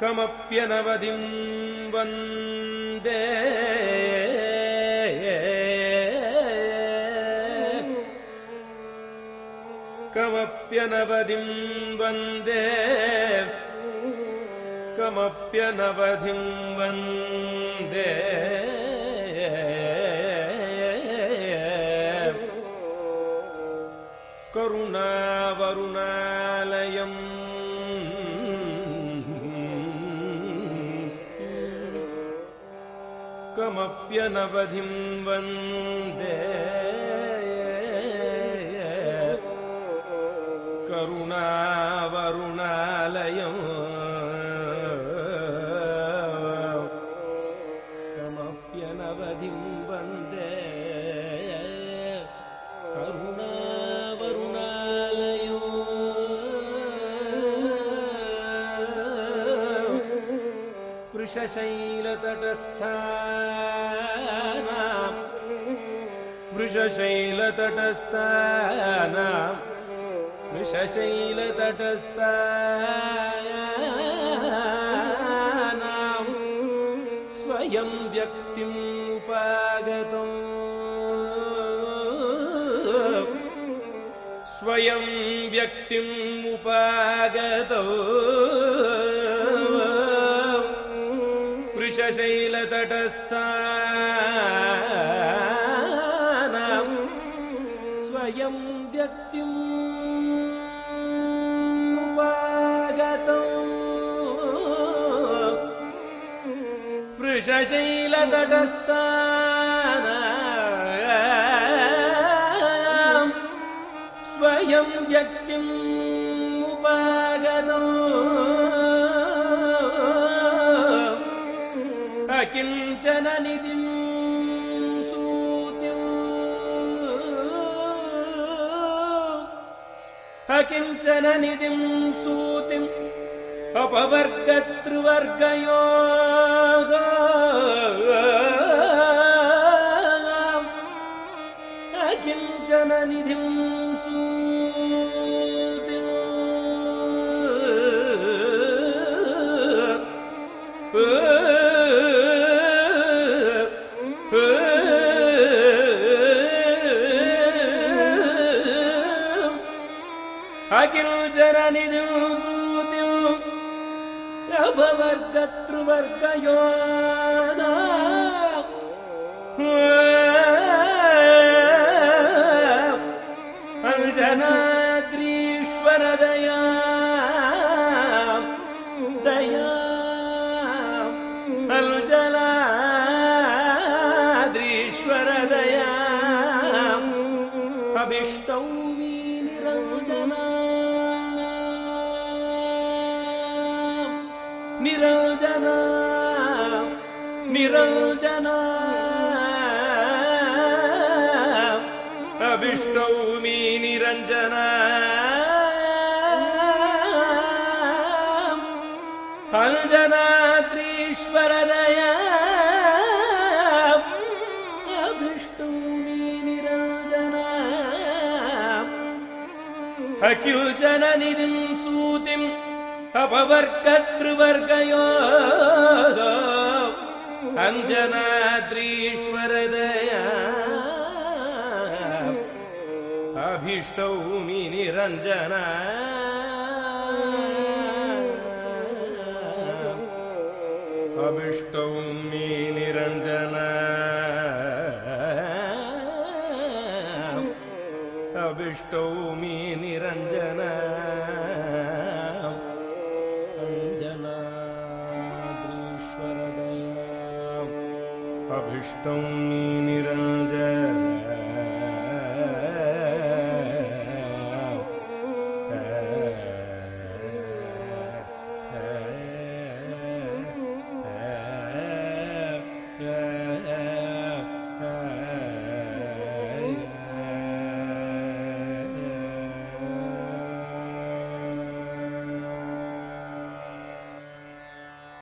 कमप्यनवधिं वन्दे कमप्यनवधिं वन्दे कमप्यनवधिं वन्दे करुणावरुणालयम् कमप्यनवधिं वन्दे करुणावरुणालयम् कमप्यनवधिं वन्दे करुणावरुणालयो वृषशैलतटस्थाना वृषशैलतटस्था वृषशैलतटस्थानाम्। स्वयं व्यक्तिम् उपागतौ। स्वयं व्यक्तिम् ശൈലതടസ്ഥാനം സ്വയം വ്യക്തിം വൃഷശൈലതടസ്ഥാന സ്വയം വ്യക്തിം ഉപാഗതം व्यक्तिम् उपागतौ अकिञ्चन निधिं सूतिम् अकिञ्चन निधिं सूतिम् अपवर्गतृवर्गयोः अकिञ्चन निधिं अकिञ्चन निधिं सूतिम् अभवर्गतृवर्गयो अञ्जनाद्रीश्वरदया निरञ्जना निरञ्जना अभिष्टौ मी निरञ्जना। अञ्जनात्रीश्वरदया अभिष्टौ मी निरञ्जना। अकिञ्चननिधिं सूतिम् अपवर्गतृवर्गयो अञ्जनाद्रीश्वरदया अभीष्टौ मि निरञ्जना अभिष्टौ मि निरञ्जना अभिष्टौ मि निरञ्जना अभिष्टौ मि निरञ्जना